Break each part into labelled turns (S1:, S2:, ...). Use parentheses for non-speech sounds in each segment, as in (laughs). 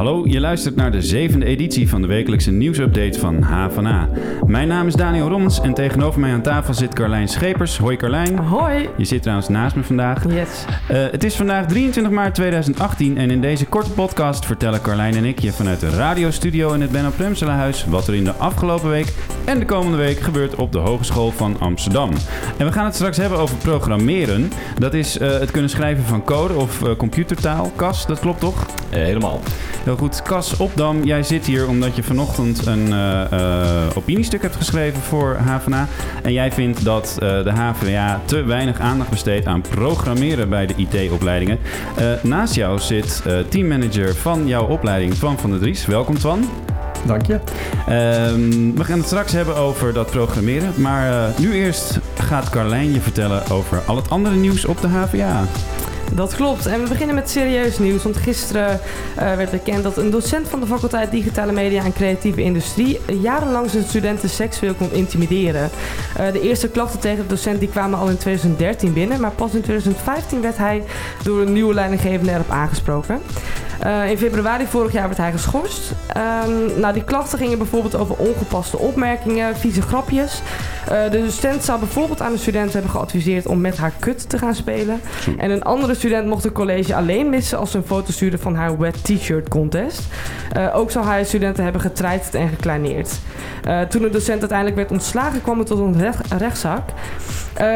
S1: Hallo, je luistert naar de zevende editie van de wekelijkse nieuwsupdate van HVA. Mijn naam is Daniel Rommens en tegenover mij aan tafel zit Carlijn Schepers. Hoi Carlijn.
S2: Hoi.
S1: Je zit trouwens naast me vandaag.
S2: Yes.
S1: Uh, het is vandaag 23 maart 2018 en in deze korte podcast vertellen Carlijn en ik je vanuit de radiostudio in het Benno Premselenhuis wat er in de afgelopen week en de komende week gebeurt op de Hogeschool van Amsterdam. En we gaan het straks hebben over programmeren. Dat is uh, het kunnen schrijven van code of uh, computertaal. Cas, dat klopt toch?
S3: helemaal.
S1: Heel goed. Cas Opdam, jij zit hier omdat je vanochtend een uh, opiniestuk hebt geschreven voor HVA. En jij vindt dat de HVA te weinig aandacht besteedt aan programmeren bij de IT-opleidingen. naast jou zit teammanager van jouw opleiding, Twan van der Dries. Welkom Twan.
S4: Dank je.
S1: Um, we gaan het straks hebben over dat programmeren. Maar nu eerst gaat Carlijn je vertellen over al het andere nieuws op de HVA.
S2: Dat klopt. En we beginnen met serieus nieuws. Want gisteren uh, werd bekend dat een docent van de faculteit Digitale Media en Creatieve Industrie jarenlang zijn studenten seksueel kon intimideren. Uh, de eerste klachten tegen de docent die kwamen al in 2013 binnen, maar pas in 2015 werd hij door een nieuwe leidinggevende erop aangesproken. Uh, in februari vorig jaar werd hij geschorst. Um, nou, die klachten gingen bijvoorbeeld over ongepaste opmerkingen, vieze grapjes. Uh, de docent zou bijvoorbeeld aan de student hebben geadviseerd om met haar kut te gaan spelen. En een andere student mocht het college alleen missen als ze een foto stuurde van haar wet t-shirt contest. Uh, ook zou hij studenten hebben getreiterd en gekleineerd. toen de docent uiteindelijk werd ontslagen, kwam het tot een recht, rechtszaak.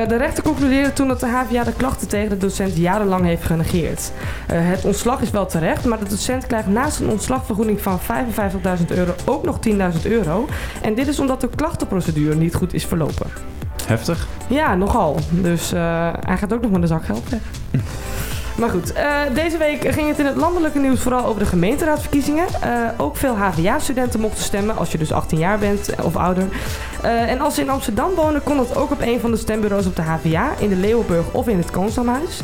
S2: de rechter concludeerde toen dat de HVA de klachten tegen de docent jarenlang heeft genegeerd. het ontslag is wel terecht, maar de docent krijgt naast een ontslagvergoeding van 55.000 euro ook nog 10.000 euro. En dit is omdat de klachtenprocedure niet goed is verlopen.
S1: Heftig?
S2: Ja, nogal. Dus uh, hij gaat ook nog met een zak geld weg. (laughs) Maar goed, uh, deze week ging het in het landelijke nieuws vooral over de gemeenteraadsverkiezingen. Uh, ook veel HVA-studenten mochten stemmen als je dus 18 jaar bent of ouder. En als ze in Amsterdam wonen, kon dat ook op een van de stembureaus op de HVA, in de Leeuwenburg of in het Koonstamhuis.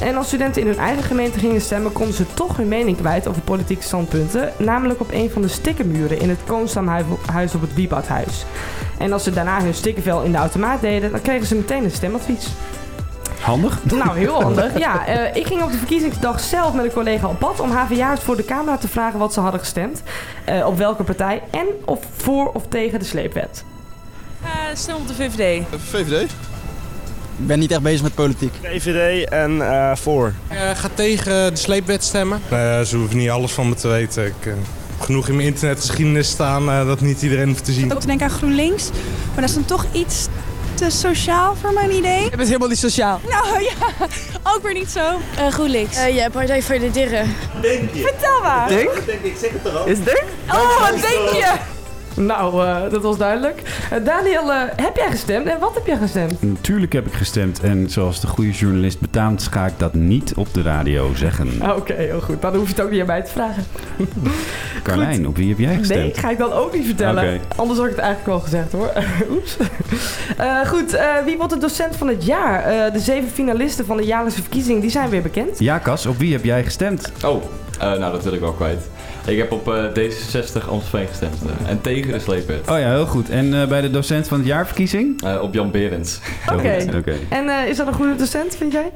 S2: En als studenten in hun eigen gemeente gingen stemmen, konden ze toch hun mening kwijt over politieke standpunten. Namelijk op een van de stickermuren in het Koonstamhuis op het Wieboudhuis. En als ze daarna hun stickervel in de automaat deden, dan kregen ze meteen een stemadvies.
S1: Handig?
S2: Nou, heel (laughs) handig. Ja, uh, ik ging op de verkiezingsdag zelf met een collega op pad om HVA'ers voor de camera te vragen wat ze hadden gestemd. Uh, op welke partij en of voor of tegen de sleepwet.
S5: Uh, stem op de VVD.
S6: VVD?
S7: Ik ben niet echt bezig met politiek.
S8: VVD en uh, voor.
S9: Uh, ga tegen de sleepwet stemmen.
S10: Uh, ze hoeven niet alles van me te weten. Ik heb genoeg in mijn internetgeschiedenis staan dat niet iedereen hoeft te zien.
S11: Ook te denken aan GroenLinks, maar dat is dan toch iets te sociaal voor mijn idee.
S7: Je bent helemaal niet sociaal.
S11: Nou (laughs) ja, ook weer niet zo.
S12: Uh, GroenLinks. Uh, ja, Partij voor de Dirren.
S8: Denk je?
S11: Vertel maar.
S7: Denk?
S8: Denk ik, zeg het toch al.
S7: Is denk?
S11: Oh, wat denk je?
S2: Nou, uh, dat was duidelijk. Uh, Daniel, uh, heb jij gestemd en wat heb jij gestemd?
S1: Natuurlijk heb ik gestemd en zoals de goede journalist betaamt ga ik dat niet op de radio zeggen.
S2: Oké, okay, heel goed. Maar dan hoef je het ook niet aan mij te vragen. (laughs)
S1: Carlijn, goed. op wie heb jij gestemd?
S2: Nee, ga ik dan ook niet vertellen. Okay. Anders had ik het eigenlijk wel gezegd hoor. (laughs) Oeps. goed, wie wordt de docent van het jaar? de zeven finalisten van de jaarlijkse verkiezing, die zijn weer bekend.
S1: Ja, Cas, op wie heb jij gestemd?
S3: Oh, nou dat wil ik wel kwijt. Ik heb op uh, D66 Amstelveen gestemd. Uh, en tegen de sleepwet.
S1: Oh ja, heel goed. En uh, bij de docent van het jaarverkiezing?
S3: op Jan Berends.
S2: Oké. Okay. okay. En is dat een goede docent, vind jij?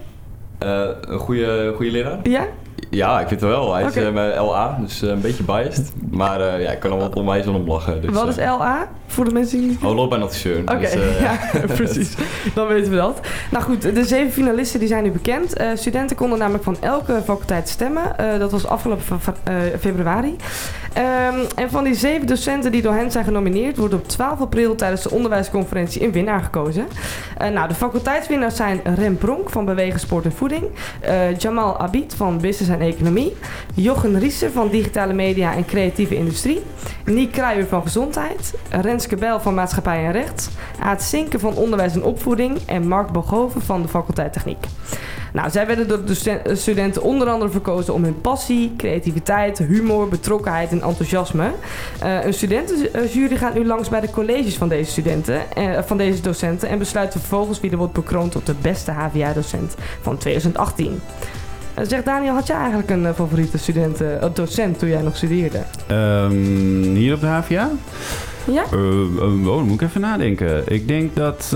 S3: een goede, goede leraar?
S2: Ja?
S3: Ja, ik vind het wel. Hij is bij LA, dus een beetje biased. Maar ja, ik kan er wel onwijs om lachen. Dus,
S2: Wat is LA? Voor de mensen die niet...
S3: Oh, loopbaanadviseur.
S2: Oké, okay, dus, (laughs) ja, precies. Dan weten we dat. Nou goed, de zeven finalisten die zijn nu bekend. Studenten konden namelijk van elke faculteit stemmen. Dat was afgelopen februari. Um, en van die zeven docenten die door hen zijn genomineerd... wordt op 12 april tijdens de onderwijsconferentie een winnaar gekozen. nou, de faculteitswinnaars zijn Rem Pronk van Bewegen, Sport en Voeding... Jamal Abid van Business en Economie... Jochen Rieser van Digitale Media en Creatieve Industrie... Niek Kruijer van Gezondheid... Renske Bel van Maatschappij en Recht... Aad Sinken van Onderwijs en Opvoeding... en Mark Bogoven van de faculteit Techniek. Nou, zij werden door de studenten onder andere verkozen om hun passie, creativiteit, humor, betrokkenheid en enthousiasme. Uh, een studentenjury gaat nu langs bij de colleges van deze studenten, uh, van deze docenten en besluit vervolgens wie er wordt bekroond tot de beste HVA-docent van 2018. Eh, Zeg Daniel, had jij eigenlijk een eh, favoriete student, eh, of docent toen jij nog studeerde?
S1: Ehm, hier op de HVA?
S2: Ja?
S1: Eh, oh, dan moet ik even nadenken. Ik denk dat...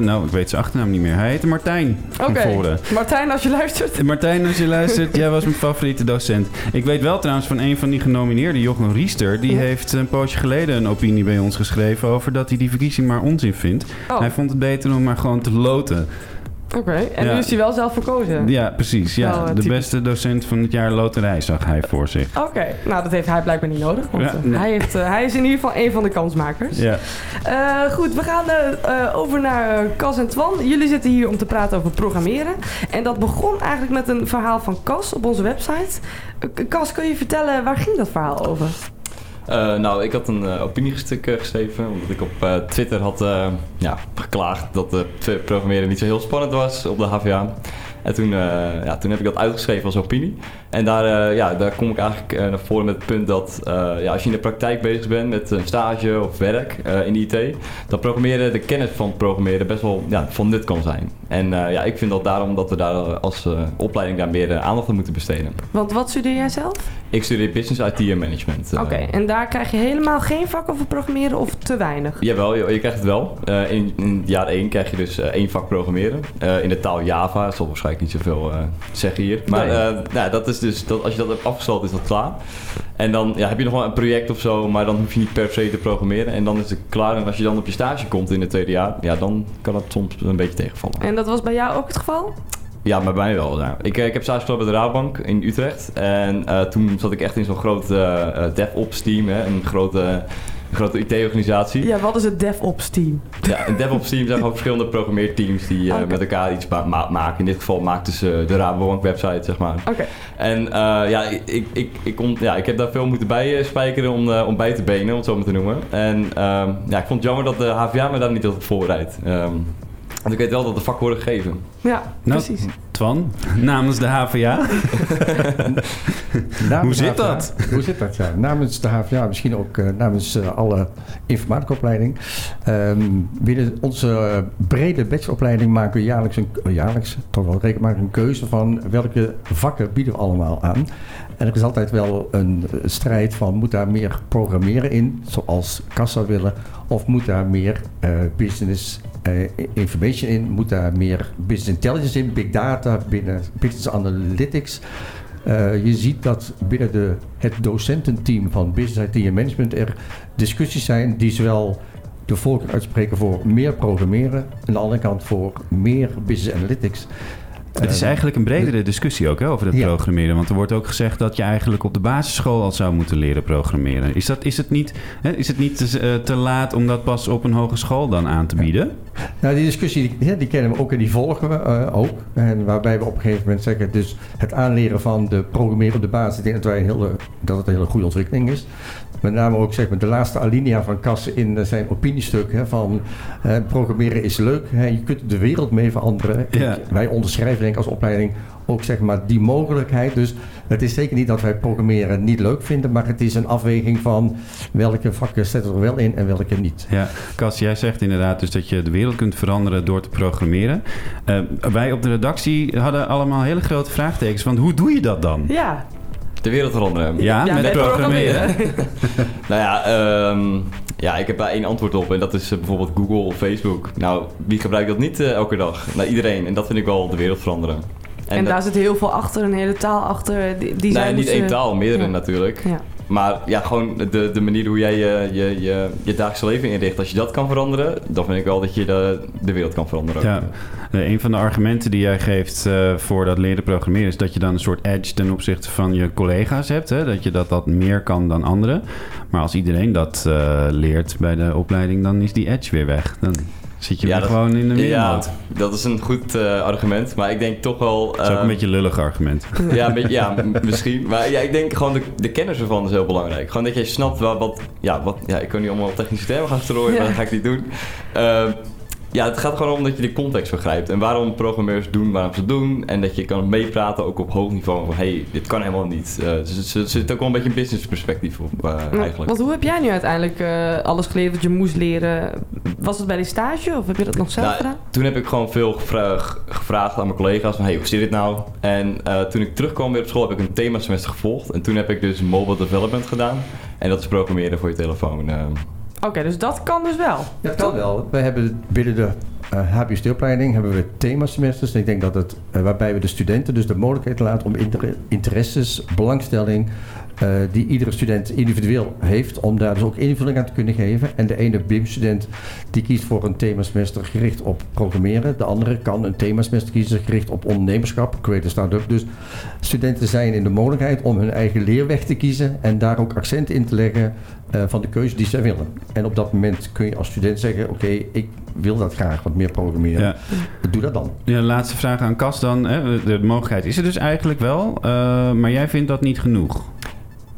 S1: nou, ik weet zijn achternaam niet meer. Hij heette Martijn van
S2: Oké.
S1: Voorde.
S2: Martijn, als je luistert.
S1: Martijn, als je luistert, (laughs) jij was mijn favoriete docent. Ik weet wel trouwens van een van die genomineerden, Jochem Riester... die
S2: Ja.
S1: heeft een poosje geleden een opinie bij ons geschreven... over dat hij die verkiezing maar onzin vindt.
S2: Oh,
S1: Hij vond het beter om maar gewoon te loten.
S2: Oké. En
S1: Ja.
S2: nu is hij wel zelf verkozen?
S1: Ja, precies. Ja.
S2: Eh,
S1: de
S2: typisch.
S1: beste docent van het jaar loterij zag hij voor zich.
S2: Oké, nou dat heeft hij blijkbaar niet nodig. Want
S1: Ja,
S2: eh,
S1: nee.
S2: hij, heeft, eh, hij is in ieder geval een van de kansmakers.
S1: Ja.
S2: Goed, we gaan over naar Cas en Twan. Jullie zitten hier om te praten over programmeren. En dat begon eigenlijk met een verhaal van Cas op onze website. Cas, kun je vertellen, waar ging dat verhaal over?
S3: Eh, nou, ik had een eh, opiniestuk eh, geschreven, omdat ik op Twitter had ja, geklaagd dat het programmeren niet zo heel spannend was op de HVA. En toen, eh, ja, toen heb ik dat uitgeschreven als opinie. En daar, eh, ja, daar kom ik eigenlijk eh, naar voren met het punt dat ja, als je in de praktijk bezig bent met een stage of werk in de IT, dat programmeren, de kennis van programmeren best wel ja, van nut kan zijn. En ja, ik vind dat daarom dat we daar als opleiding daar meer aandacht aan moeten besteden.
S2: Want wat studeer jij zelf?
S3: Ik studeer Business IT en Management.
S2: Oké, en daar krijg je helemaal geen vak over programmeren of te weinig?
S3: Jawel, je, je krijgt het wel. In, in jaar 1 krijg je dus één vak programmeren. In de taal Java. Dat zal waarschijnlijk niet zoveel eh, zeggen hier. Maar
S1: Nee.
S3: eh, nou, dat is dus, dat, als je dat hebt afgesloten is dat klaar. En dan ja, heb je nog wel een project of zo, maar dan hoef je niet per se te programmeren. En dan is het klaar. En als je dan op je stage komt in het tweede jaar, ja, dan kan het soms een beetje tegenvallen.
S2: En dat was bij jou ook het geval?
S3: Ja, maar bij mij wel. Ik, eh, ik heb stage gelopen bij de Raadbank in Utrecht. En toen zat ik echt in zo'n groot DevOps team, hè, een grote, een grote IT-organisatie.
S2: Ja, wat is het DevOps team?
S3: Ja, een DevOps team zijn gewoon verschillende programmeerteams die eh, met elkaar iets ma- ma- maken. In dit geval maakten ze de Rabobank website, zeg maar.
S2: Oké.
S3: En eh, ja, ik, ik, ik, ik, kon, ja, ik heb daar veel moeten bij eh, spijkeren om, om bij te benen, om het zo maar te noemen. En ehm, ja, ik vond het jammer dat de HVA me daar niet op voorbereidt. Ehm, want ik weet wel dat de vakken worden gegeven.
S2: Ja,
S1: Nou,
S2: precies.
S1: Twan, (laughs) namens de HVA. (laughs)
S4: Namens
S1: Hoe zit
S4: HVA
S1: dat? (laughs)
S4: Hoe zit dat? Ja, namens de HVA, misschien ook eh, namens eh, alle informaticaopleiding. Ehm, binnen onze eh, brede bacheloropleiding maken we jaarlijks, een, jaarlijks toch wel regelmatig een keuze van welke vakken bieden we allemaal aan. En er is altijd wel een strijd van moet daar meer programmeren in, zoals Kassa willen, of moet daar meer eh, business information in, moet daar meer business intelligence in, big data, binnen business analytics. Eh, je ziet dat binnen de, het docententeam van Business IT en Management er discussies zijn die zowel de voorkeur uitspreken voor meer programmeren, aan de andere kant voor meer business analytics.
S1: Het is eigenlijk een bredere discussie ook hè, over het
S4: Ja.
S1: programmeren. Want er wordt ook gezegd dat je eigenlijk op de basisschool al zou moeten leren programmeren. Is, dat, is het niet, hè, is het niet te, eh, te laat om dat pas op een hogeschool dan aan te bieden?
S4: Nou, die discussie die, die kennen we ook en die volgen we eh, ook. En waarbij we op een gegeven moment zeggen, dus het aanleren van de programmeren op de basis, ik denk dat, wij een hele, dat het een hele goede ontwikkeling is. Met name ook zeg maar, de laatste alinea van Kassen in eh, zijn opiniestuk hè, van eh, programmeren is leuk. Hè, je kunt de wereld mee veranderen.
S1: Ja.
S4: Wij onderschrijven denk ik als opleiding ook zeg maar die mogelijkheid. Dus het is zeker niet dat wij programmeren niet leuk vinden, maar het is een afweging van welke vakken zetten we er wel in en welke niet.
S1: Ja, Cas, jij zegt inderdaad dus dat je de wereld kunt veranderen door te programmeren. Eh, wij op de redactie hadden allemaal hele grote vraagtekens. Want hoe doe je dat dan?
S2: Ja.
S3: De wereld veranderen.
S1: Ja, met,
S2: met
S1: programmeren. (laughs)
S3: Nou ja, ehm, ja, ik heb daar één antwoord op. En dat is eh, bijvoorbeeld Google of Facebook. Nou, wie gebruikt dat niet eh, elke dag? Nou, iedereen. En dat vind ik wel de wereld veranderen.
S2: En,
S3: dat-
S2: daar zit heel veel achter, een hele taal achter. Die, die zij
S3: nee, niet
S2: moesten-
S3: één taal, meerdere
S2: Ja.
S3: natuurlijk.
S2: Ja.
S3: Maar ja, gewoon de, de manier hoe jij je, je, je, dagelijkse leven inricht. Als je dat kan veranderen, dan vind ik wel dat je de, de wereld kan veranderen.
S1: Ja, Eh, een van de argumenten die jij geeft eh, voor dat leren programmeren is dat je dan een soort edge ten opzichte van je collega's hebt. Hè? Dat je dat, dat meer kan dan anderen. Maar als iedereen dat eh, leert bij de opleiding, dan is die edge weer weg. Dan zit je
S3: Ja,
S1: weer
S3: dat-
S1: gewoon in de
S3: Ja,
S1: middenmoot.
S3: dat is een goed eh, argument. Maar ik denk toch wel...
S1: Dat is ook een beetje een lullig argument.
S3: Ja, een beetje- ja misschien. Maar ja, ik denk gewoon de, de kennis ervan is heel belangrijk. Gewoon dat je snapt wat... wat, ja, wat ja, ik kan niet allemaal technische termen gaan strooien,
S2: Ja.
S3: maar dat ga ik niet doen. Eh, Ja, het gaat gewoon om dat je de context begrijpt. En waarom programmeurs doen waarom ze doen. En dat je kan meepraten ook op hoog niveau. Van hey, dit kan helemaal niet. Uh, dus er zit ook wel een beetje een business perspectief op uh, eigenlijk.
S2: Want hoe heb jij nu uiteindelijk uh, alles geleerd wat je moest leren? Was het bij die stage of heb je dat nog zelf
S3: nou,
S2: gedaan?
S3: Toen heb ik gewoon veel gevra gevraagd aan mijn collega's. Van hey, hoe zit dit nou? En toen ik terugkwam weer op school heb ik een themasemester gevolgd. En toen heb ik dus mobile development gedaan. En dat is programmeren voor je telefoon.
S2: Oké, dus dat kan dus wel?
S4: Dat kan wel. We hebben binnen de uh, HBO-opleiding hebben we themasemesters. Ik denk dat het, uh, waarbij we de studenten dus de mogelijkheid laten om inter interesses, belangstelling, uh, die iedere student individueel heeft, om daar dus ook invulling aan te kunnen geven. En de ene BIM-student die kiest voor een themasemester gericht op programmeren. De andere kan een themasemester kiezen gericht op ondernemerschap, create a start-up. Dus studenten zijn in de mogelijkheid om hun eigen leerweg te kiezen en daar ook accent in te leggen uh, van de keuze die zij willen. En op dat moment kun je als student zeggen: Oké, okay, ik wil dat graag wat meer programmeren. Ja. Doe dat dan.
S1: Ja, laatste vraag aan Cas dan. Hè. De mogelijkheid is er dus eigenlijk wel, uh, maar jij vindt dat niet genoeg.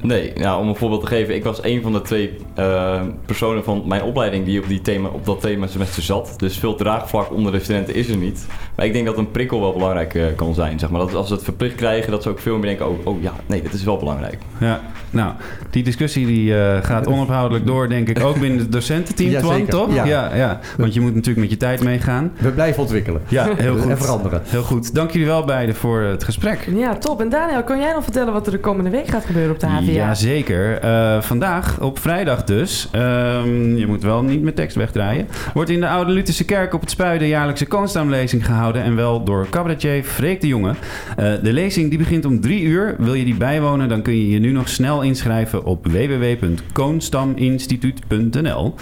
S3: Nee, nou, om een voorbeeld te geven. Ik was een van de twee uh, personen van mijn opleiding die op, die thema, op dat thema semester zat. Dus veel draagvlak onder de studenten is er niet. Maar ik denk dat een prikkel wel belangrijk uh, kan zijn. Zeg maar. dat als ze het verplicht krijgen, dat ze ook veel meer denken... oh, oh ja, nee, dit is wel belangrijk.
S1: Ja, nou, die discussie die, uh, gaat onophoudelijk door, denk ik, ook binnen het docententeam, ja, Twan, toch?
S4: Ja.
S1: ja. Ja, Want je moet natuurlijk met je tijd meegaan.
S4: We blijven ontwikkelen.
S1: Ja, heel goed.
S4: En veranderen.
S1: Heel goed. Dank jullie wel beiden voor het gesprek.
S2: Ja, top. En Daniel, kan jij nog vertellen wat er de komende week gaat gebeuren op de HVA?
S1: Ja, zeker. Uh, vandaag, op vrijdag dus, um, je moet wel niet met tekst wegdraaien, wordt in de Oude Lutherse Kerk op het Spui de jaarlijkse Koonstamlezing gehouden en wel door cabaretier Freek de Jonge. Uh, de lezing die begint om drie uur. Wil je die bijwonen, dan kun je je nu nog snel inschrijven op www.koonstaminstituut.nl.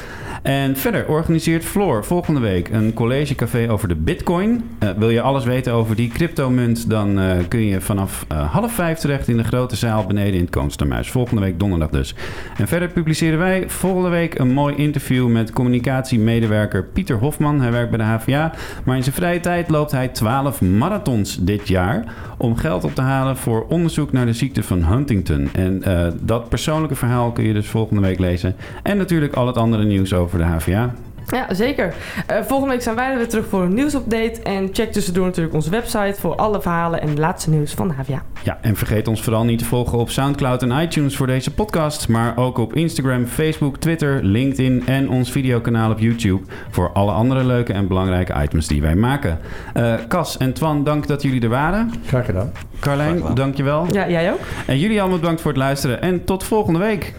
S1: En verder organiseert Floor volgende week een collegecafé over de bitcoin. Uh, wil je alles weten over die cryptomunt, dan kun je vanaf half vijf terecht in de grote zaal beneden in het Koonstamhuis. Volgende week donderdag dus. En verder publiceren wij volgende week een mooi interview met communicatiemedewerker Pieter Hofman. Hij werkt bij de HVA, maar in zijn vrije tijd loopt hij 12 marathons dit jaar om geld op te halen voor onderzoek naar de ziekte van Huntington. En dat persoonlijke verhaal kun je dus volgende week lezen. En natuurlijk al het andere nieuws over de HVA.
S2: Ja, zeker. Uh, volgende week zijn wij er weer terug voor een nieuwsupdate. En check tussendoor natuurlijk onze website voor alle verhalen en het laatste nieuws van de HVA.
S1: Ja, en vergeet ons vooral niet te volgen op Soundcloud en iTunes voor deze podcast. Maar ook op Instagram, Facebook, Twitter, LinkedIn en ons videokanaal op YouTube. Voor alle andere leuke en belangrijke items die wij maken. Uh, Cas en Twan, dank dat jullie er waren.
S4: Graag gedaan.
S1: Carlijn, dankjewel.
S2: Ja, jij ook.
S1: En jullie allemaal bedankt voor het luisteren. En tot volgende week.